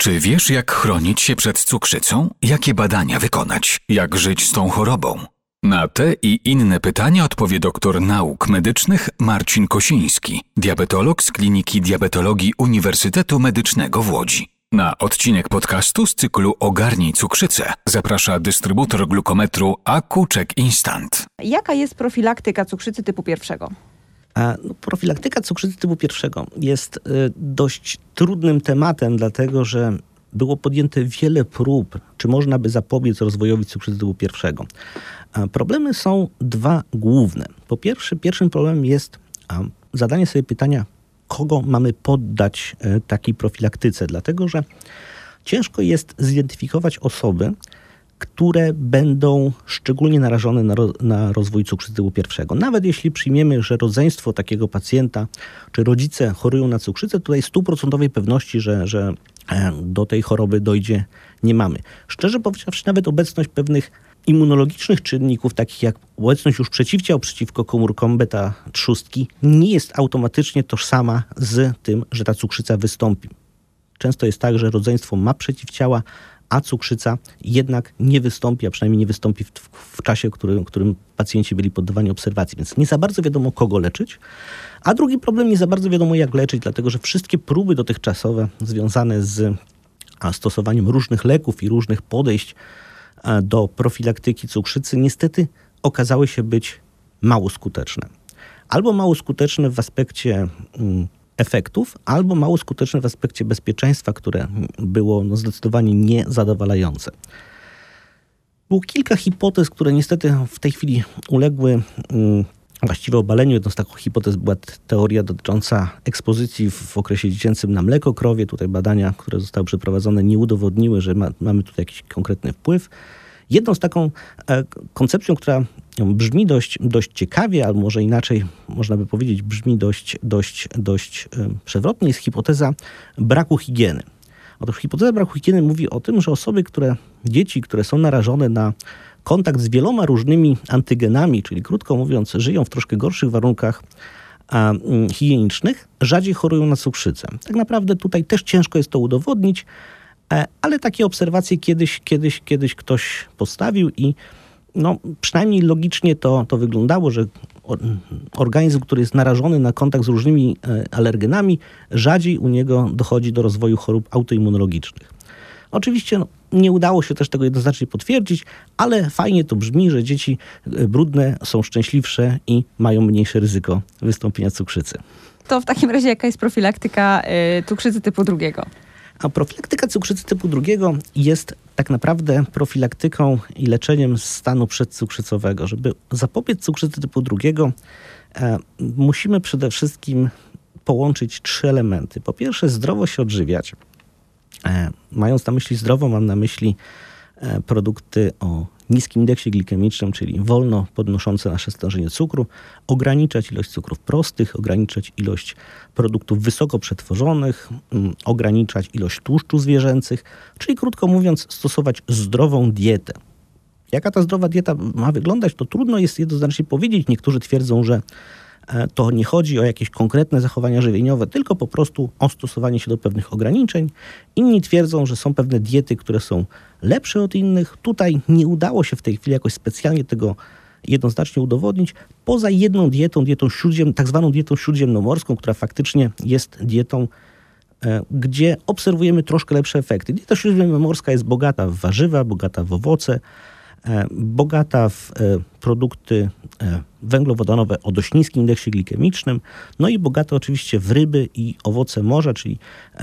Czy wiesz, jak chronić się przed cukrzycą? Jakie badania wykonać? Jak żyć z tą chorobą? Na te i inne pytania odpowie doktor nauk medycznych Marcin Kosiński, diabetolog z Kliniki Diabetologii Uniwersytetu Medycznego w Łodzi. Na odcinek podcastu z cyklu Ogarnij cukrzycę zaprasza dystrybutor glukometru Check Instant. Jaka jest profilaktyka cukrzycy typu pierwszego? No, profilaktyka cukrzycy typu pierwszego jest y, dość trudnym tematem, dlatego że było podjęte wiele prób, czy można by zapobiec rozwojowi cukrzycy typu pierwszego. Problemy są dwa główne. Po pierwsze, pierwszym problemem jest zadanie sobie pytania, kogo mamy poddać e, takiej profilaktyce, dlatego że ciężko jest zidentyfikować osoby, które będą szczególnie narażone na, ro, na rozwój cukrzycy typu pierwszego. Nawet jeśli przyjmiemy, że rodzeństwo takiego pacjenta, czy rodzice chorują na cukrzycę, tutaj stuprocentowej pewności, że, że e, do tej choroby dojdzie, nie mamy. Szczerze powiedziawszy, nawet obecność pewnych immunologicznych czynników, takich jak obecność już przeciwciał przeciwko komórkom beta trzustki, nie jest automatycznie tożsama z tym, że ta cukrzyca wystąpi. Często jest tak, że rodzeństwo ma przeciwciała, a cukrzyca jednak nie wystąpi, a przynajmniej nie wystąpi w, w czasie, w którym, którym pacjenci byli poddawani obserwacji. Więc nie za bardzo wiadomo, kogo leczyć. A drugi problem, nie za bardzo wiadomo, jak leczyć, dlatego że wszystkie próby dotychczasowe związane z stosowaniem różnych leków i różnych podejść do profilaktyki cukrzycy niestety okazały się być mało skuteczne. Albo mało skuteczne w aspekcie mm, efektów, albo mało skuteczne w aspekcie bezpieczeństwa, które było no, zdecydowanie niezadowalające. Było kilka hipotez, które niestety w tej chwili uległy mm, właściwie obaleniu. Jedną z takich hipotez była teoria dotycząca ekspozycji w okresie dziecięcym na mleko krowie. Tutaj badania, które zostały przeprowadzone, nie udowodniły, że ma, mamy tutaj jakiś konkretny wpływ. Jedną z taką e, koncepcją, która brzmi dość, dość ciekawie, albo może inaczej można by powiedzieć, brzmi dość, dość, dość przewrotnie, jest hipoteza braku higieny. Otóż hipoteza braku higieny mówi o tym, że osoby, które, dzieci, które są narażone na kontakt z wieloma różnymi antygenami, czyli krótko mówiąc, żyją w troszkę gorszych warunkach mm, higienicznych, rzadziej chorują na cukrzycę. Tak naprawdę tutaj też ciężko jest to udowodnić, e, ale takie obserwacje kiedyś, kiedyś, kiedyś ktoś postawił i no, przynajmniej logicznie to, to wyglądało, że organizm, który jest narażony na kontakt z różnymi e, alergenami, rzadziej u niego dochodzi do rozwoju chorób autoimmunologicznych. Oczywiście no, nie udało się też tego jednoznacznie potwierdzić, ale fajnie to brzmi, że dzieci e, brudne są szczęśliwsze i mają mniejsze ryzyko wystąpienia cukrzycy. To w takim razie jaka jest profilaktyka y, cukrzycy typu drugiego? A profilaktyka cukrzycy typu drugiego jest tak naprawdę profilaktyką i leczeniem stanu przedcukrzycowego. Żeby zapobiec cukrzycy typu drugiego, e, musimy przede wszystkim połączyć trzy elementy. Po pierwsze, zdrowo się odżywiać. E, mając na myśli zdrowo, mam na myśli e, produkty o niskim indeksie glikemicznym, czyli wolno podnoszące nasze stężenie cukru, ograniczać ilość cukrów prostych, ograniczać ilość produktów wysoko przetworzonych, mm, ograniczać ilość tłuszczu zwierzęcych, czyli krótko mówiąc, stosować zdrową dietę. Jaka ta zdrowa dieta ma wyglądać, to trudno jest jednoznacznie powiedzieć. Niektórzy twierdzą, że to nie chodzi o jakieś konkretne zachowania żywieniowe, tylko po prostu o stosowanie się do pewnych ograniczeń. Inni twierdzą, że są pewne diety, które są lepsze od innych. Tutaj nie udało się w tej chwili jakoś specjalnie tego jednoznacznie udowodnić, poza jedną dietą, dietą śródziem, tak zwaną dietą śródziemnomorską, która faktycznie jest dietą, e, gdzie obserwujemy troszkę lepsze efekty. Dieta śródziemnomorska jest bogata w warzywa, bogata w owoce, E, bogata w e, produkty e, węglowodanowe o dość niskim indeksie glikemicznym, no i bogata oczywiście w ryby i owoce morza, czyli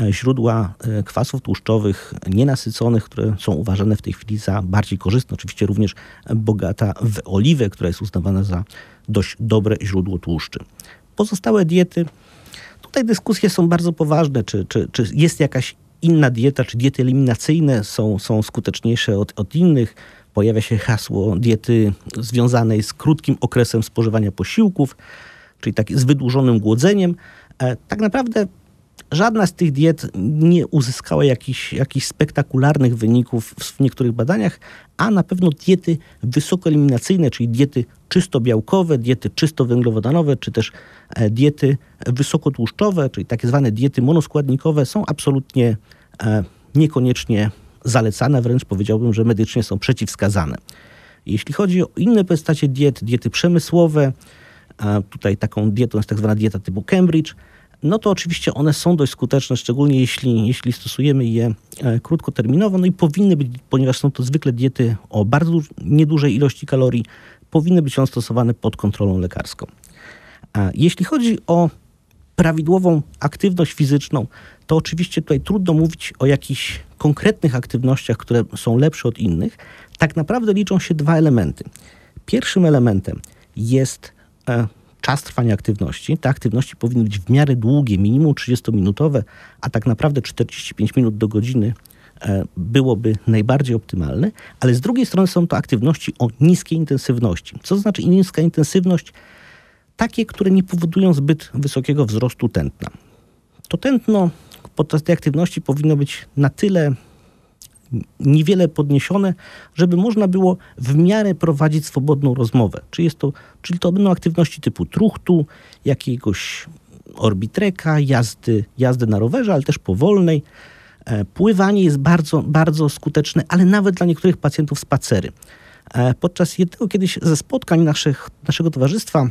źródła kwasów tłuszczowych nienasyconych, które są uważane w tej chwili za bardziej korzystne. Oczywiście również bogata w oliwę, która jest uznawana za dość dobre źródło tłuszczy. Pozostałe diety, tutaj dyskusje są bardzo poważne, czy, czy, czy jest jakaś inna dieta, czy diety eliminacyjne są, są skuteczniejsze od, od innych pojawia się hasło diety związanej z krótkim okresem spożywania posiłków, czyli tak z wydłużonym głodzeniem. E, tak naprawdę żadna z tych diet nie uzyskała jakichś, jakichś spektakularnych wyników w niektórych badaniach, a na pewno diety wysokoeliminacyjne, czyli diety czysto białkowe, diety czysto węglowodanowe, czy też e, diety wysokotłuszczowe, czyli tak zwane diety monoskładnikowe są absolutnie e, niekoniecznie zalecane, wręcz powiedziałbym, że medycznie są przeciwwskazane. Jeśli chodzi o inne postacie diet, diety przemysłowe, tutaj taką dietą jest tak zwana dieta typu Cambridge, no to oczywiście one są dość skuteczne, szczególnie jeśli, jeśli stosujemy je e, krótkoterminowo, no i powinny być, ponieważ są to zwykle diety o bardzo niedużej ilości kalorii, powinny być one stosowane pod kontrolą lekarską. A jeśli chodzi o prawidłową aktywność fizyczną, to oczywiście tutaj trudno mówić o jakichś konkretnych aktywnościach, które są lepsze od innych. Tak naprawdę liczą się dwa elementy. Pierwszym elementem jest e, czas trwania aktywności. Te aktywności powinny być w miarę długie, minimum 30-minutowe, a tak naprawdę 45 minut do godziny e, byłoby najbardziej optymalne, ale z drugiej strony są to aktywności o niskiej intensywności. Co znaczy niska intensywność? Takie, które nie powodują zbyt wysokiego wzrostu tętna. To tętno podczas tej aktywności powinno być na tyle niewiele podniesione, żeby można było w miarę prowadzić swobodną rozmowę. Czy jest to, czyli to będą aktywności typu truchtu, jakiegoś orbitreka, jazdy, jazdy na rowerze, ale też powolnej. E, pływanie jest bardzo, bardzo skuteczne, ale nawet dla niektórych pacjentów spacery. E, podczas jednego kiedyś ze spotkań naszych, naszego towarzystwa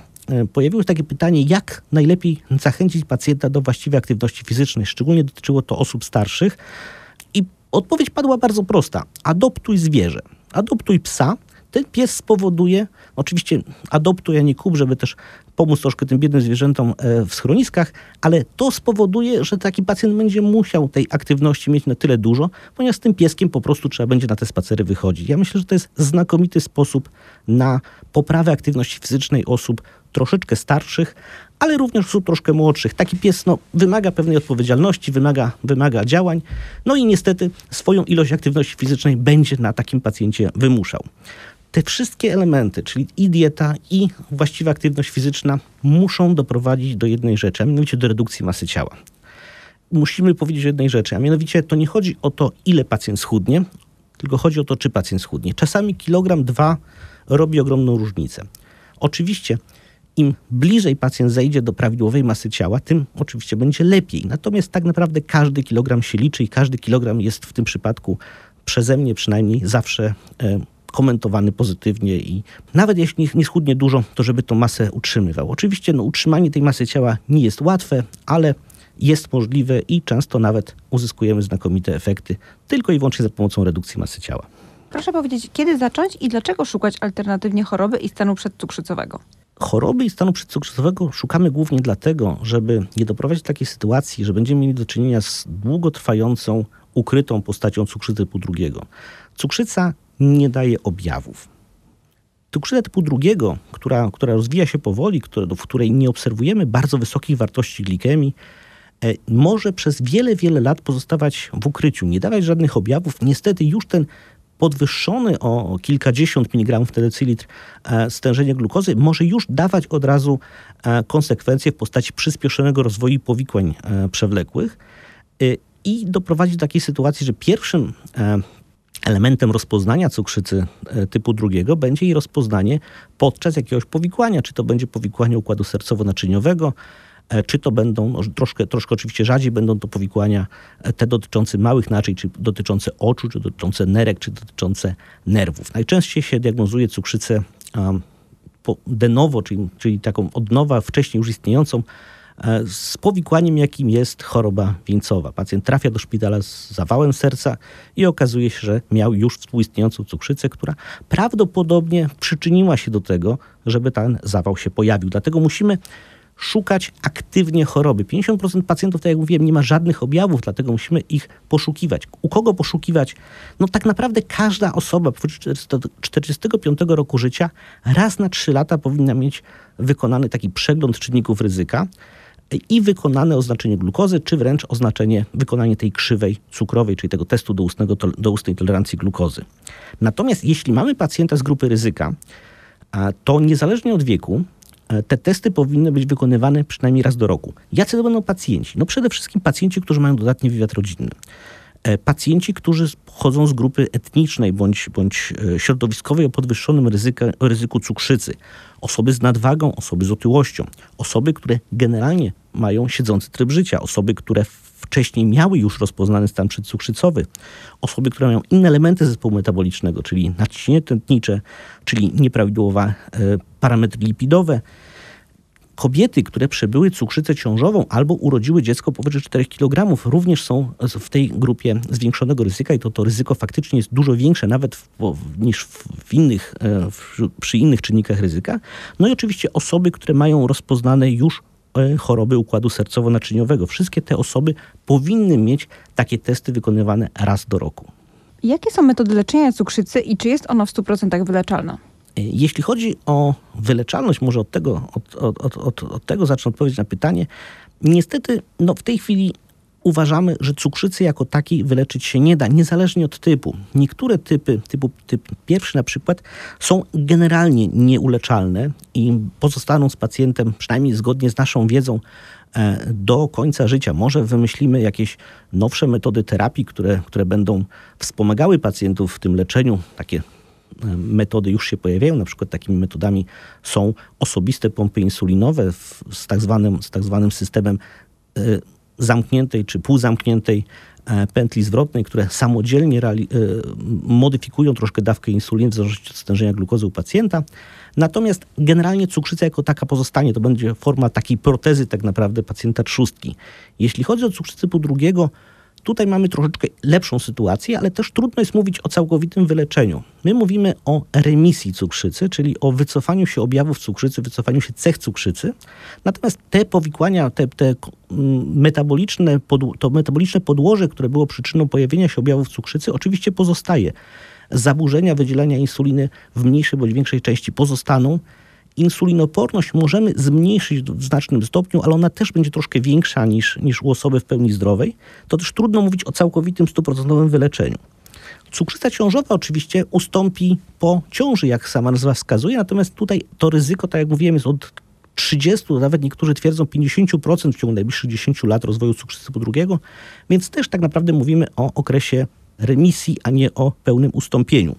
pojawiło się takie pytanie, jak najlepiej zachęcić pacjenta do właściwej aktywności fizycznej. Szczególnie dotyczyło to osób starszych. I Odpowiedź padła bardzo prosta. Adoptuj zwierzę. Adoptuj psa. Ten pies spowoduje, oczywiście adoptuj, a nie kup, żeby też pomóc troszkę tym biednym zwierzętom e, w schroniskach, ale to spowoduje, że taki pacjent będzie musiał tej aktywności mieć na tyle dużo, ponieważ z tym pieskiem po prostu trzeba będzie na te spacery wychodzić. Ja myślę, że to jest znakomity sposób na poprawę aktywności fizycznej osób troszeczkę starszych, ale również osób troszkę młodszych. Taki pies no, wymaga pewnej odpowiedzialności, wymaga, wymaga działań, no i niestety swoją ilość aktywności fizycznej będzie na takim pacjencie wymuszał. Te wszystkie elementy, czyli i dieta, i właściwa aktywność fizyczna, muszą doprowadzić do jednej rzeczy, a mianowicie do redukcji masy ciała. Musimy powiedzieć jednej rzeczy, a mianowicie to nie chodzi o to, ile pacjent schudnie, tylko chodzi o to, czy pacjent schudnie. Czasami kilogram, dwa robi ogromną różnicę. Oczywiście im bliżej pacjent zejdzie do prawidłowej masy ciała, tym oczywiście będzie lepiej. Natomiast tak naprawdę każdy kilogram się liczy i każdy kilogram jest w tym przypadku przeze mnie przynajmniej zawsze e, komentowany pozytywnie i nawet jeśli nie schudnie dużo, to żeby tą masę utrzymywał. Oczywiście no, utrzymanie tej masy ciała nie jest łatwe, ale jest możliwe i często nawet uzyskujemy znakomite efekty tylko i wyłącznie za pomocą redukcji masy ciała. Proszę powiedzieć, kiedy zacząć i dlaczego szukać alternatywnie choroby i stanu przedcukrzycowego? Choroby i stanu przedcukrzycowego szukamy głównie dlatego, żeby nie doprowadzić do takiej sytuacji, że będziemy mieli do czynienia z długotrwającą, ukrytą postacią cukrzycy typu drugiego. Cukrzyca nie daje objawów. Cukrzyca typu drugiego, która, która rozwija się powoli, w której nie obserwujemy bardzo wysokich wartości glikemii, e, może przez wiele, wiele lat pozostawać w ukryciu, nie dawać żadnych objawów. Niestety już ten podwyższony o kilkadziesiąt miligramów na decylitr e, stężenie glukozy może już dawać od razu e, konsekwencje w postaci przyspieszonego rozwoju powikłań e, przewlekłych i doprowadzić do takiej sytuacji, że pierwszym elementem rozpoznania cukrzycy typu drugiego będzie jej rozpoznanie podczas jakiegoś powikłania, czy to będzie powikłanie układu sercowo-naczyniowego, czy to będą, no, troszkę, troszkę oczywiście rzadziej będą to powikłania e, te dotyczące małych naczyń, czy dotyczące oczu, czy dotyczące nerek, czy dotyczące nerwów. Najczęściej się diagnozuje cukrzycę de novo, czyli, czyli taką od nowa, wcześniej już istniejącą, e, z powikłaniem, jakim jest choroba wieńcowa. Pacjent trafia do szpitala z zawałem serca i okazuje się, że miał już współistniejącą cukrzycę, która prawdopodobnie przyczyniła się do tego, żeby ten zawał się pojawił. Dlatego musimy szukać aktywnie choroby. 50% pacjentów, tak jak mówiłem, nie ma żadnych objawów, dlatego musimy ich poszukiwać. U kogo poszukiwać? No tak naprawdę każda osoba powyżej 45 roku życia raz na 3 lata powinna mieć wykonany taki przegląd czynników ryzyka i wykonane oznaczenie glukozy, czy wręcz oznaczenie, wykonanie tej krzywej cukrowej, czyli tego testu do, ustnego, do ustnej tolerancji glukozy. Natomiast jeśli mamy pacjenta z grupy ryzyka, to niezależnie od wieku, te testy powinny być wykonywane przynajmniej raz do roku. Jacy to będą pacjenci? No przede wszystkim pacjenci, którzy mają dodatni wywiad rodzinny. E, pacjenci, którzy pochodzą z grupy etnicznej bądź, bądź e, środowiskowej o podwyższonym ryzyka, ryzyku cukrzycy, osoby z nadwagą, osoby z otyłością, osoby, które generalnie mają siedzący tryb życia, osoby, które wcześniej miały już rozpoznany stan przedcukrzycowy, osoby, które mają inne elementy zespołu metabolicznego, czyli nadciśnienie tętnicze, czyli nieprawidłowe e, parametry lipidowe, kobiety, które przebyły cukrzycę ciążową albo urodziły dziecko powyżej 4 kg, również są w tej grupie zwiększonego ryzyka i to, to ryzyko faktycznie jest dużo większe nawet w, niż w innych, e, w, przy innych czynnikach ryzyka. No i oczywiście osoby, które mają rozpoznane już choroby układu sercowo-naczyniowego. Wszystkie te osoby powinny mieć takie testy wykonywane raz do roku. Jakie są metody leczenia cukrzycy i czy jest ona w 100% wyleczalna? Jeśli chodzi o wyleczalność, może od tego, od, od, od, od tego zacznę odpowiedzieć na pytanie. Niestety no w tej chwili uważamy, że cukrzycy jako takiej wyleczyć się nie da, niezależnie od typu. Niektóre typy, typu typ pierwszy na przykład, są generalnie nieuleczalne i pozostaną z pacjentem, przynajmniej zgodnie z naszą wiedzą, e, do końca życia. Może wymyślimy jakieś nowsze metody terapii, które, które będą wspomagały pacjentów w tym leczeniu, takie metody już się pojawiają. Na przykład takimi metodami są osobiste pompy insulinowe z tak zwanym, z tak zwanym systemem e, zamkniętej czy półzamkniętej e, pętli zwrotnej, które samodzielnie e, modyfikują troszkę dawkę insuliny w zależności od stężenia glukozy u pacjenta. Natomiast generalnie cukrzyca jako taka pozostanie. To będzie forma takiej protezy tak naprawdę pacjenta trzustki. Jeśli chodzi o cukrzycę typu drugiego, Tutaj mamy troszeczkę lepszą sytuację, ale też trudno jest mówić o całkowitym wyleczeniu. My mówimy o remisji cukrzycy, czyli o wycofaniu się objawów cukrzycy, wycofaniu się cech cukrzycy. Natomiast te powikłania, te, te mm, metaboliczne, to metaboliczne podłoże, które było przyczyną pojawienia się objawów cukrzycy, oczywiście pozostaje. Zaburzenia wydzielania insuliny w mniejszej bądź większej części pozostaną insulinoporność możemy zmniejszyć w znacznym stopniu, ale ona też będzie troszkę większa niż, niż u osoby w pełni zdrowej, to też trudno mówić o całkowitym stuprocentowym wyleczeniu. Cukrzyca ciążowa oczywiście ustąpi po ciąży, jak sama nazwa wskazuje, natomiast tutaj to ryzyko, tak jak mówiłem, jest od 30, nawet niektórzy twierdzą 50% w ciągu najbliższych 10 lat rozwoju cukrzycy typu drugiego, więc też tak naprawdę mówimy o okresie remisji, a nie o pełnym ustąpieniu.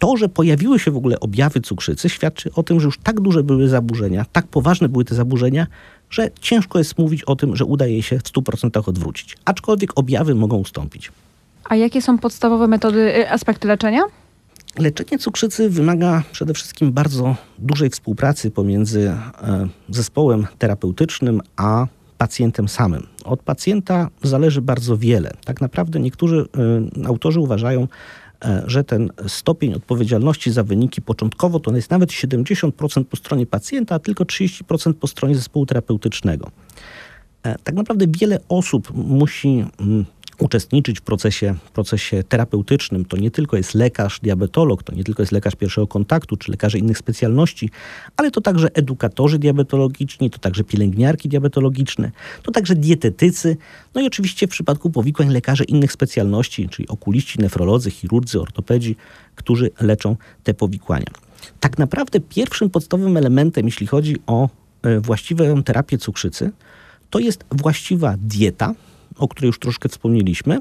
To, że pojawiły się w ogóle objawy cukrzycy, świadczy o tym, że już tak duże były zaburzenia, tak poważne były te zaburzenia, że ciężko jest mówić o tym, że udaje się w 100% odwrócić. Aczkolwiek objawy mogą ustąpić. A jakie są podstawowe metody, y, aspekty leczenia? Leczenie cukrzycy wymaga przede wszystkim bardzo dużej współpracy pomiędzy e, zespołem terapeutycznym a pacjentem samym. Od pacjenta zależy bardzo wiele. Tak naprawdę niektórzy y, autorzy uważają, że ten stopień odpowiedzialności za wyniki początkowo to jest nawet 70% po stronie pacjenta, a tylko 30% po stronie zespołu terapeutycznego. E, tak naprawdę wiele osób musi mm, uczestniczyć w procesie, procesie terapeutycznym. To nie tylko jest lekarz, diabetolog, to nie tylko jest lekarz pierwszego kontaktu, czy lekarze innych specjalności, ale to także edukatorzy diabetologiczni, to także pielęgniarki diabetologiczne, to także dietetycy, no i oczywiście w przypadku powikłań lekarze innych specjalności, czyli okuliści, nefrolodzy, chirurdzy, ortopedzi, którzy leczą te powikłania. Tak naprawdę pierwszym podstawowym elementem, jeśli chodzi o e, właściwą terapię cukrzycy, to jest właściwa dieta, o której już troszkę wspomnieliśmy,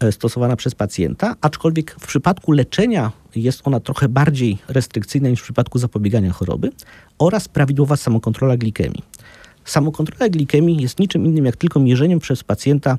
e, stosowana przez pacjenta, aczkolwiek w przypadku leczenia jest ona trochę bardziej restrykcyjna niż w przypadku zapobiegania choroby oraz prawidłowa samokontrola glikemii. Samokontrola glikemii jest niczym innym jak tylko mierzeniem przez pacjenta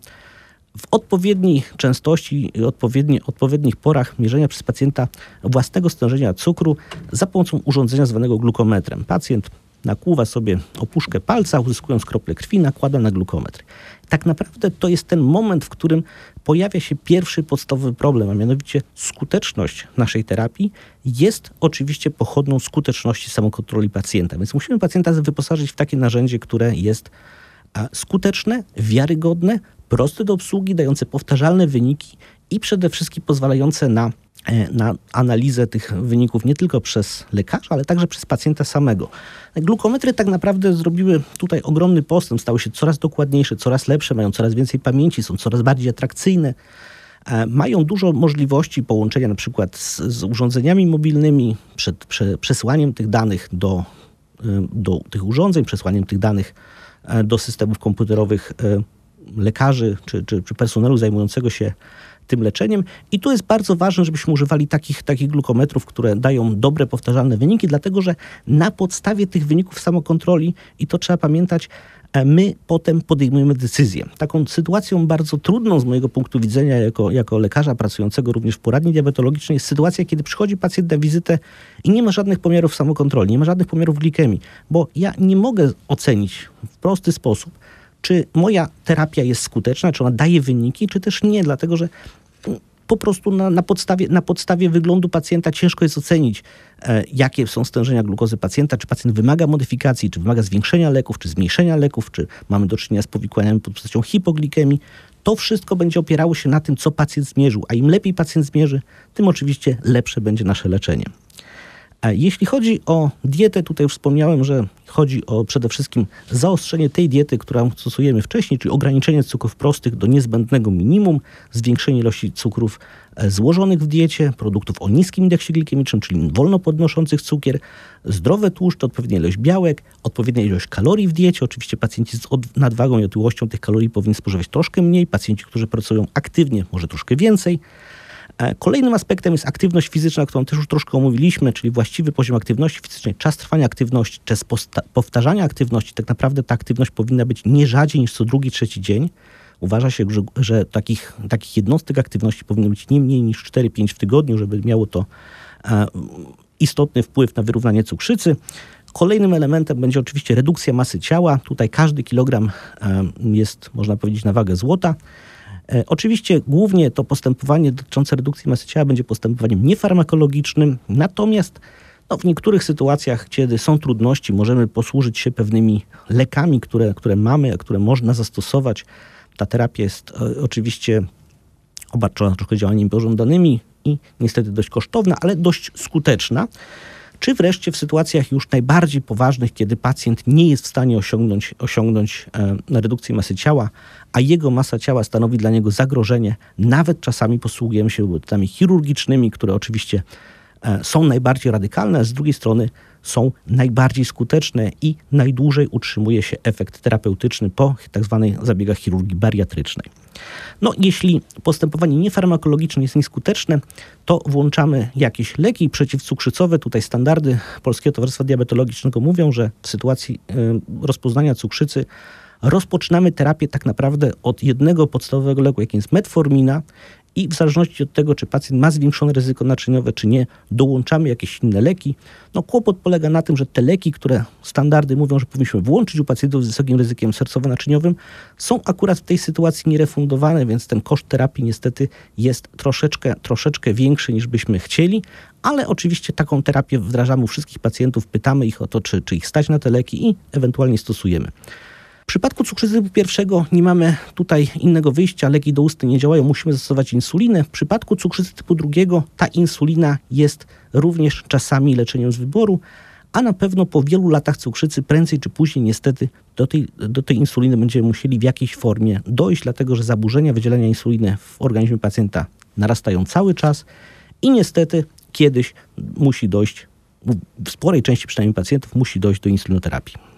w odpowiedniej częstości i odpowiedni, odpowiednich porach mierzenia przez pacjenta własnego stężenia cukru za pomocą urządzenia zwanego glukometrem. Pacjent nakłuwa sobie opuszkę palca, uzyskując krople krwi, nakłada na glukometr. Tak naprawdę to jest ten moment, w którym pojawia się pierwszy podstawowy problem, a mianowicie skuteczność naszej terapii jest oczywiście pochodną skuteczności samokontroli pacjenta. Więc musimy pacjenta wyposażyć w takie narzędzie, które jest skuteczne, wiarygodne, proste do obsługi, dające powtarzalne wyniki i przede wszystkim pozwalające na E, na analizę tych wyników nie tylko przez lekarza, ale także przez pacjenta samego. Glukometry tak naprawdę zrobiły tutaj ogromny postęp, stały się coraz dokładniejsze, coraz lepsze, mają coraz więcej pamięci, są coraz bardziej atrakcyjne. E, mają dużo możliwości połączenia na przykład z, z urządzeniami mobilnymi, przed prze, przesłaniem tych danych do, e, do tych urządzeń, przesłaniem tych danych do systemów komputerowych lekarzy czy, czy, czy personelu zajmującego się tym leczeniem. I tu jest bardzo ważne, żebyśmy używali takich, takich glukometrów, które dają dobre, powtarzalne wyniki, dlatego że na podstawie tych wyników samokontroli, i to trzeba pamiętać, e, my potem podejmujemy decyzję. Taką sytuacją bardzo trudną z mojego punktu widzenia jako, jako lekarza pracującego również w poradni diabetologicznej jest sytuacja, kiedy przychodzi pacjent na wizytę i nie ma żadnych pomiarów samokontroli, nie ma żadnych pomiarów glikemii, bo ja nie mogę ocenić w prosty sposób, czy moja terapia jest skuteczna, czy ona daje wyniki, czy też nie, dlatego że po prostu na, na, podstawie, na podstawie wyglądu pacjenta ciężko jest ocenić, e, jakie są stężenia glukozy pacjenta, czy pacjent wymaga modyfikacji, czy wymaga zwiększenia leków, czy zmniejszenia leków, czy mamy do czynienia z powikłaniami pod postacią hipoglikemii. To wszystko będzie opierało się na tym, co pacjent zmierzył, a im lepiej pacjent zmierzy, tym oczywiście lepsze będzie nasze leczenie. Jeśli chodzi o dietę, tutaj już wspomniałem, że chodzi o przede wszystkim zaostrzenie tej diety, którą stosujemy wcześniej, czyli ograniczenie cukrów prostych do niezbędnego minimum, zwiększenie ilości cukrów e, złożonych w diecie, produktów o niskim indeksie glikemicznym, czyli wolno podnoszących cukier, zdrowe tłuszcze, odpowiednia ilość białek, odpowiednia ilość kalorii w diecie. Oczywiście pacjenci z nadwagą i otyłością tych kalorii powinni spożywać troszkę mniej, pacjenci, którzy pracują aktywnie, może troszkę więcej. E, kolejnym aspektem jest aktywność fizyczna, którą też już troszkę omówiliśmy, czyli właściwy poziom aktywności fizycznej, czas trwania aktywności, czas powtarzania aktywności. Tak naprawdę ta aktywność powinna być nie rzadziej niż co drugi, trzeci dzień. Uważa się, że, że takich, takich jednostek aktywności powinno być nie mniej niż 4-5 w tygodniu, żeby miało to e, istotny wpływ na wyrównanie cukrzycy. Kolejnym elementem będzie oczywiście redukcja masy ciała. Tutaj każdy kilogram e, jest, można powiedzieć, na wagę złota. E, oczywiście głównie to postępowanie dotyczące redukcji masy ciała będzie postępowaniem niefarmakologicznym, natomiast no, w niektórych sytuacjach, kiedy są trudności, możemy posłużyć się pewnymi lekami, które, które mamy, które można zastosować. Ta terapia jest e, oczywiście obarczona trochę działaniami pożądanymi i niestety dość kosztowna, ale dość skuteczna czy wreszcie w sytuacjach już najbardziej poważnych, kiedy pacjent nie jest w stanie osiągnąć, osiągnąć e, redukcję masy ciała, a jego masa ciała stanowi dla niego zagrożenie, nawet czasami posługujemy się metodami chirurgicznymi, które oczywiście e, są najbardziej radykalne, a z drugiej strony są najbardziej skuteczne i najdłużej utrzymuje się efekt terapeutyczny po tzw. Tak zabiegach chirurgii bariatrycznej. No, jeśli postępowanie niefarmakologiczne jest nieskuteczne, to włączamy jakieś leki przeciwcukrzycowe. Tutaj standardy Polskiego Towarzystwa Diabetologicznego mówią, że w sytuacji y, rozpoznania cukrzycy rozpoczynamy terapię tak naprawdę od jednego podstawowego leku, jakim jest metformina i w zależności od tego, czy pacjent ma zwiększone ryzyko naczyniowe, czy nie, dołączamy jakieś inne leki. No kłopot polega na tym, że te leki, które standardy mówią, że powinniśmy włączyć u pacjentów z wysokim ryzykiem sercowo-naczyniowym, są akurat w tej sytuacji nierefundowane, więc ten koszt terapii niestety jest troszeczkę, troszeczkę większy niż byśmy chcieli, ale oczywiście taką terapię wdrażamy u wszystkich pacjentów, pytamy ich o to, czy, czy ich stać na te leki i ewentualnie stosujemy. W przypadku cukrzycy typu pierwszego nie mamy tutaj innego wyjścia, leki doustne nie działają, musimy zastosować insulinę. W przypadku cukrzycy typu drugiego ta insulina jest również czasami leczeniem z wyboru, a na pewno po wielu latach cukrzycy prędzej czy później niestety do tej, do tej insuliny będziemy musieli w jakiejś formie dojść, dlatego że zaburzenia wydzielania insuliny w organizmie pacjenta narastają cały czas i niestety kiedyś musi dojść, w sporej części przynajmniej pacjentów musi dojść do insulinoterapii.